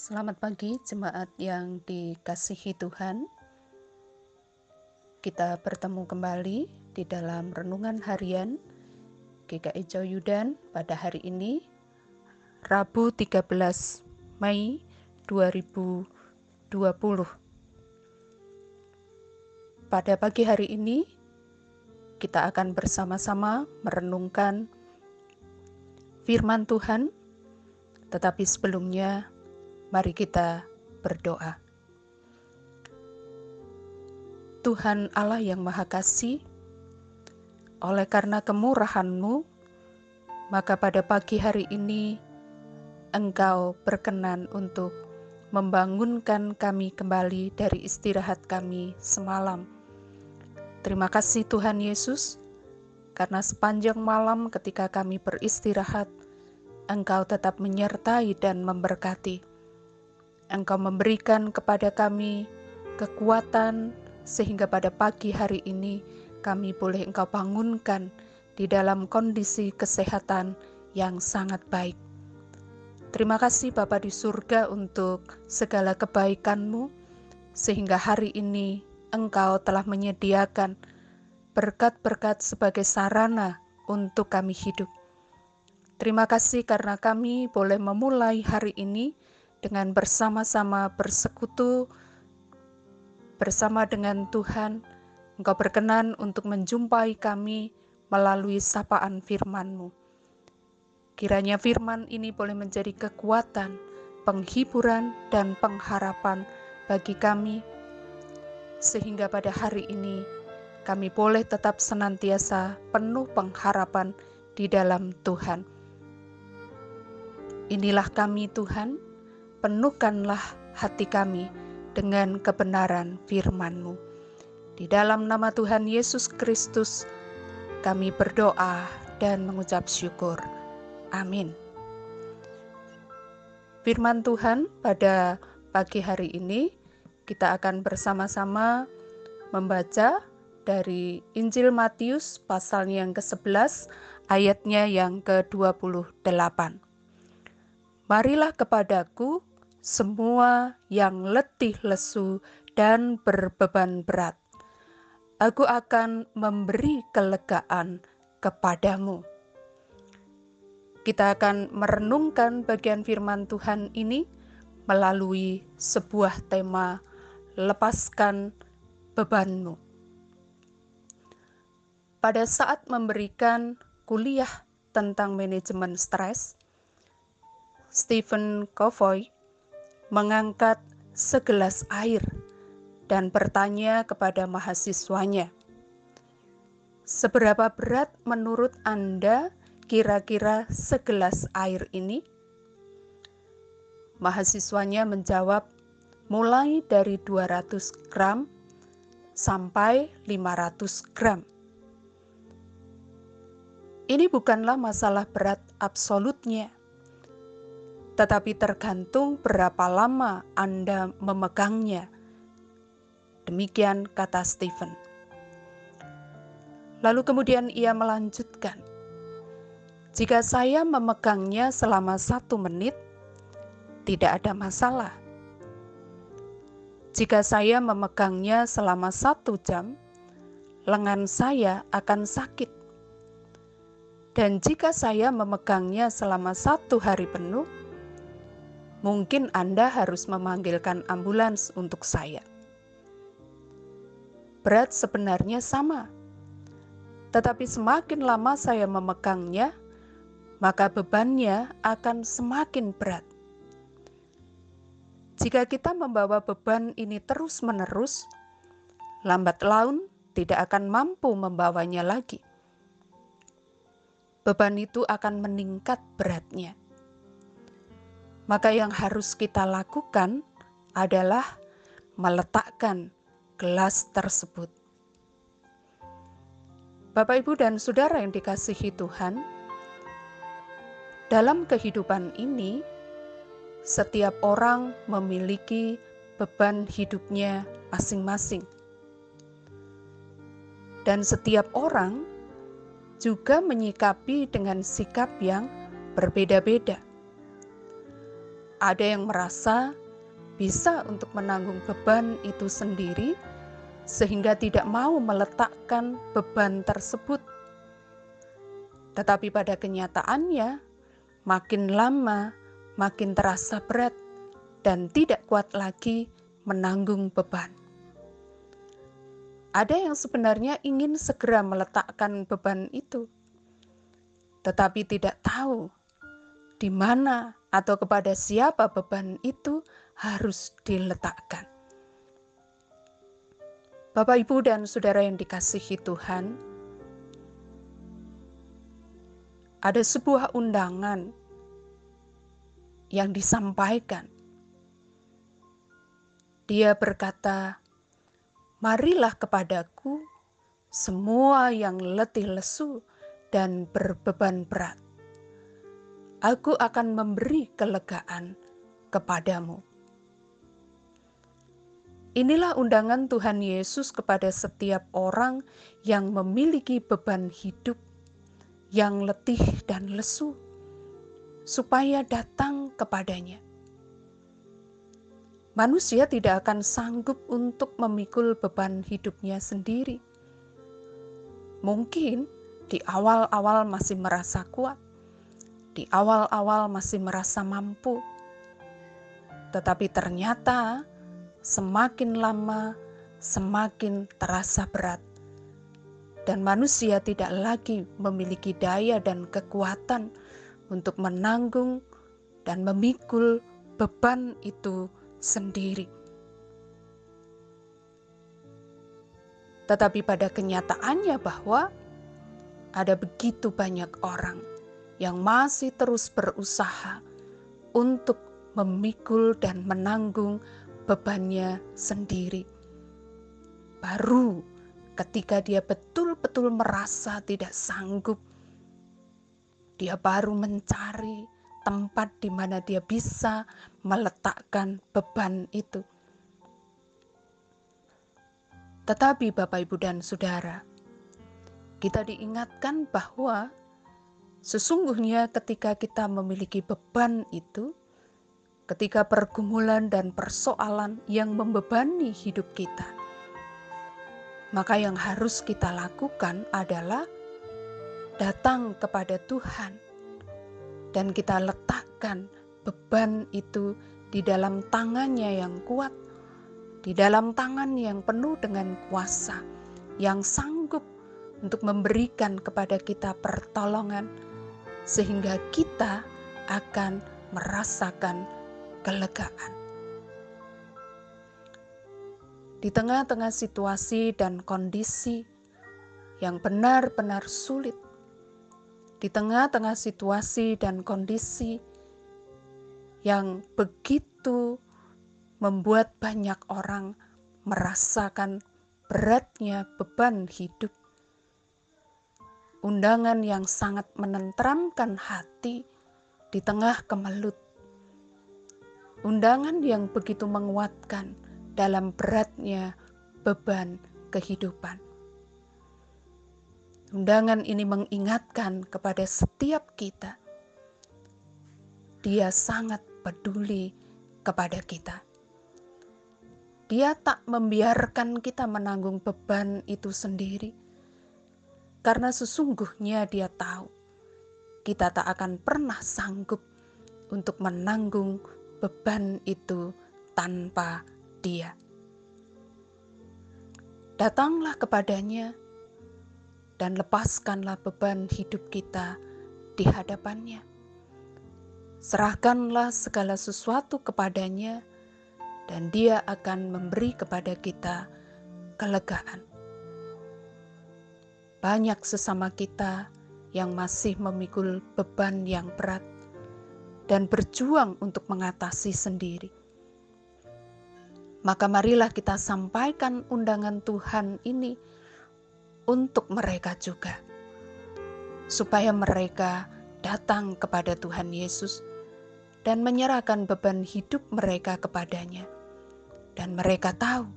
Selamat pagi jemaat yang dikasihi Tuhan. Kita bertemu kembali di dalam renungan harian GKI Joyudan pada hari ini Rabu 13 Mei 2020. Pada pagi hari ini kita akan bersama-sama merenungkan firman Tuhan tetapi sebelumnya Mari kita berdoa. Tuhan Allah yang Maha Kasih, oleh karena kemurahan-Mu, maka pada pagi hari ini Engkau berkenan untuk membangunkan kami kembali dari istirahat kami semalam. Terima kasih Tuhan Yesus, karena sepanjang malam ketika kami beristirahat, Engkau tetap menyertai dan memberkati. Engkau memberikan kepada kami kekuatan sehingga pada pagi hari ini kami boleh Engkau bangunkan di dalam kondisi kesehatan yang sangat baik. Terima kasih Bapa di surga untuk segala kebaikan-Mu sehingga hari ini Engkau telah menyediakan berkat-berkat sebagai sarana untuk kami hidup. Terima kasih karena kami boleh memulai hari ini dengan bersama-sama bersekutu bersama dengan Tuhan, Engkau berkenan untuk menjumpai kami melalui sapaan firman-Mu. Kiranya firman ini boleh menjadi kekuatan, penghiburan, dan pengharapan bagi kami, sehingga pada hari ini kami boleh tetap senantiasa penuh pengharapan di dalam Tuhan. Inilah kami, Tuhan penuhkanlah hati kami dengan kebenaran firman-Mu. Di dalam nama Tuhan Yesus Kristus, kami berdoa dan mengucap syukur. Amin. Firman Tuhan pada pagi hari ini kita akan bersama-sama membaca dari Injil Matius pasal yang ke-11 ayatnya yang ke-28. Marilah kepadaku semua yang letih lesu dan berbeban berat. Aku akan memberi kelegaan kepadamu. Kita akan merenungkan bagian firman Tuhan ini melalui sebuah tema lepaskan bebanmu. Pada saat memberikan kuliah tentang manajemen stres, Stephen Covey mengangkat segelas air dan bertanya kepada mahasiswanya, "Seberapa berat menurut Anda kira-kira segelas air ini?" Mahasiswanya menjawab, "Mulai dari 200 gram sampai 500 gram." Ini bukanlah masalah berat absolutnya tetapi tergantung berapa lama Anda memegangnya. Demikian kata Stephen. Lalu kemudian ia melanjutkan, "Jika saya memegangnya selama satu menit, tidak ada masalah. Jika saya memegangnya selama satu jam, lengan saya akan sakit. Dan jika saya memegangnya selama satu hari penuh, mungkin Anda harus memanggilkan ambulans untuk saya. Berat sebenarnya sama, tetapi semakin lama saya memegangnya, maka bebannya akan semakin berat. Jika kita membawa beban ini terus-menerus, lambat laun tidak akan mampu membawanya lagi. Beban itu akan meningkat beratnya maka yang harus kita lakukan adalah meletakkan gelas tersebut. Bapak, ibu, dan saudara yang dikasihi Tuhan, dalam kehidupan ini, setiap orang memiliki beban hidupnya masing-masing, dan setiap orang juga menyikapi dengan sikap yang berbeda-beda. Ada yang merasa bisa untuk menanggung beban itu sendiri, sehingga tidak mau meletakkan beban tersebut. Tetapi pada kenyataannya, makin lama makin terasa berat dan tidak kuat lagi menanggung beban. Ada yang sebenarnya ingin segera meletakkan beban itu, tetapi tidak tahu di mana atau kepada siapa beban itu harus diletakkan. Bapak, ibu, dan saudara yang dikasihi Tuhan, ada sebuah undangan yang disampaikan. Dia berkata, "Marilah kepadaku semua yang letih lesu dan berbeban berat, aku akan memberi kelegaan kepadamu. Inilah undangan Tuhan Yesus kepada setiap orang yang memiliki beban hidup yang letih dan lesu, supaya datang kepadanya. Manusia tidak akan sanggup untuk memikul beban hidupnya sendiri. Mungkin di awal-awal masih merasa kuat, di awal-awal masih merasa mampu, tetapi ternyata semakin lama semakin terasa berat, dan manusia tidak lagi memiliki daya dan kekuatan untuk menanggung dan memikul beban itu sendiri. Tetapi pada kenyataannya, bahwa ada begitu banyak orang yang masih terus berusaha untuk memikul dan menanggung bebannya sendiri. Baru ketika dia betul-betul merasa tidak sanggup, dia baru mencari tempat di mana dia bisa meletakkan beban itu. Tetapi, Bapak, Ibu, dan saudara, kita diingatkan bahwa sesungguhnya ketika kita memiliki beban itu, ketika pergumulan dan persoalan yang membebani hidup kita, maka yang harus kita lakukan adalah datang kepada Tuhan dan kita letakkan beban itu di dalam tangannya yang kuat, di dalam tangan yang penuh dengan kuasa, yang sanggup untuk memberikan kepada kita pertolongan, sehingga kita akan merasakan kelegaan. Di tengah-tengah situasi dan kondisi yang benar-benar sulit, di tengah-tengah situasi dan kondisi yang begitu membuat banyak orang merasakan beratnya beban hidup, undangan yang sangat menenteramkan hati di tengah kemelut. Undangan yang begitu menguatkan dalam beratnya beban kehidupan. Undangan ini mengingatkan kepada setiap kita, Dia sangat peduli kepada kita. Dia tak membiarkan kita menanggung beban itu sendiri karena sesungguhnya dia tahu kita tak akan pernah sanggup untuk menanggung beban itu tanpa dia. Datanglah kepadanya dan lepaskanlah beban hidup kita di hadapannya. Serahkanlah segala sesuatu kepadanya dan dia akan memberi kepada kita kelegaan banyak sesama kita yang masih memikul beban yang berat dan berjuang untuk mengatasi sendiri. Maka marilah kita sampaikan undangan Tuhan ini untuk mereka juga, supaya mereka datang kepada Tuhan Yesus dan menyerahkan beban hidup mereka kepadanya, dan mereka tahu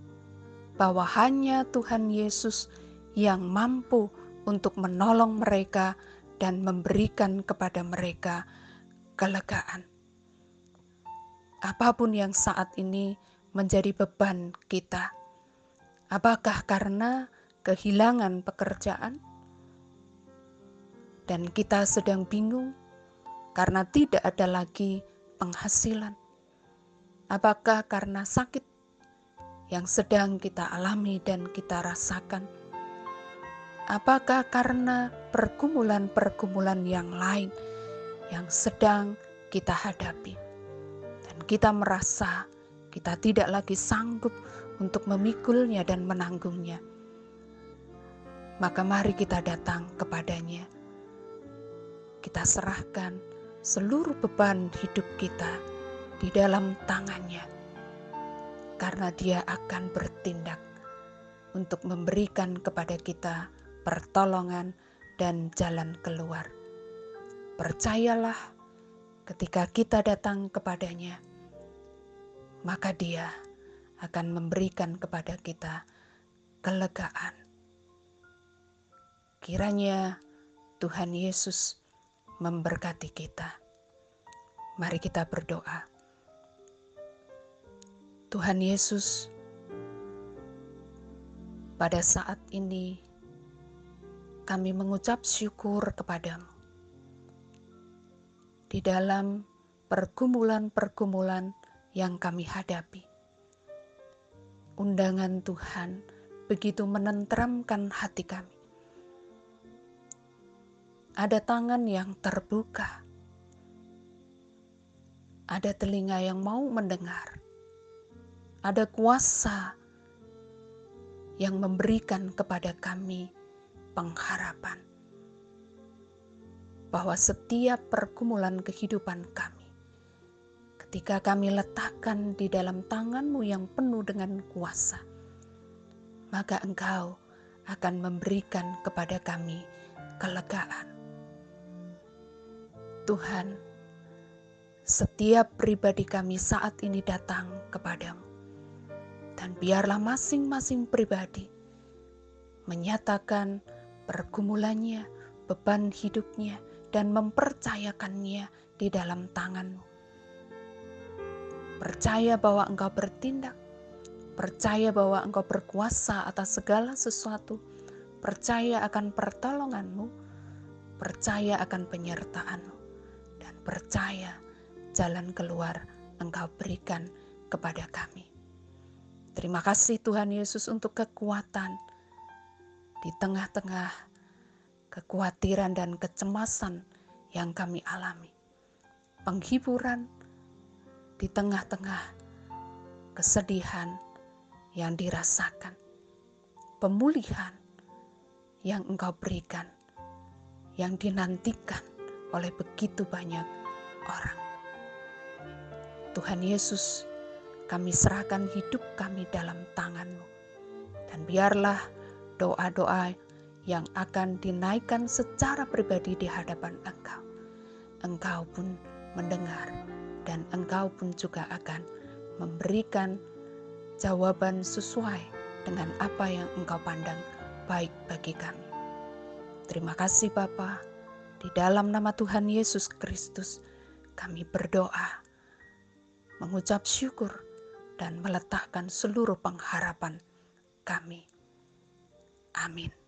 bahwa hanya Tuhan Yesus yang mampu untuk menolong mereka dan memberikan kepada mereka kelegaan. apa pun yang saat ini menjadi beban kita. Apakah karena kehilangan pekerjaan dan kita sedang bingung karena tidak ada lagi penghasilan? Apakah karena sakit yang sedang kita alami dan kita rasakan? Apakah karena pergumulan-pergumulan yang lain yang sedang kita hadapi? Dan kita merasa kita tidak lagi sanggup untuk memikulnya dan menanggungnya. Maka mari kita datang kepadanya. Kita serahkan seluruh beban hidup kita di dalam tangannya. Karena dia akan bertindak untuk memberikan kepada kita pertolongan, dan jalan keluar. Percayalah, ketika kita datang kepadanya, maka Dia akan memberikan kepada kita kelegaan. Kiranya Tuhan Yesus memberkati kita. Mari kita berdoa. Tuhan Yesus, pada saat ini kami mengucap syukur kepadamu. Di dalam pergumulan-pergumulan yang kami hadapi. Undangan Tuhan begitu menenteramkan hati kami. Ada tangan yang terbuka. Ada telinga yang mau mendengar. Ada kuasa yang memberikan kepada kami pengharapan bahwa setiap pergumulan kehidupan kami, ketika kami letakkan di dalam tanganmu yang penuh dengan kuasa, maka engkau akan memberikan kepada kami kelegaan. Tuhan, setiap pribadi kami saat ini datang kepadamu. Dan biarlah masing-masing pribadi menyatakan pergumulannya, beban hidupnya, dan mempercayakannya di dalam tanganmu. Percaya bahwa engkau bertindak, percaya bahwa engkau berkuasa atas segala sesuatu, percaya akan pertolonganmu, percaya akan penyertaanmu, dan percaya jalan keluar engkau berikan kepada kami. Terima kasih Tuhan Yesus untuk kekuatan, di tengah-tengah kekhawatiran dan kecemasan yang kami alami. Penghiburan di tengah-tengah kesedihan yang dirasakan. Pemulihan yang Engkau berikan, yang dinantikan oleh begitu banyak orang. Tuhan Yesus, kami serahkan hidup kami dalam tangan-Mu. Dan biarlah doa-doa yang akan dinaikkan secara pribadi di hadapan engkau. Engkau pun mendengar dan engkau pun juga akan memberikan jawaban sesuai dengan apa yang engkau pandang baik bagi kami. Terima kasih Bapa. Di dalam nama Tuhan Yesus Kristus kami berdoa, mengucap syukur dan meletakkan seluruh pengharapan kami Amin.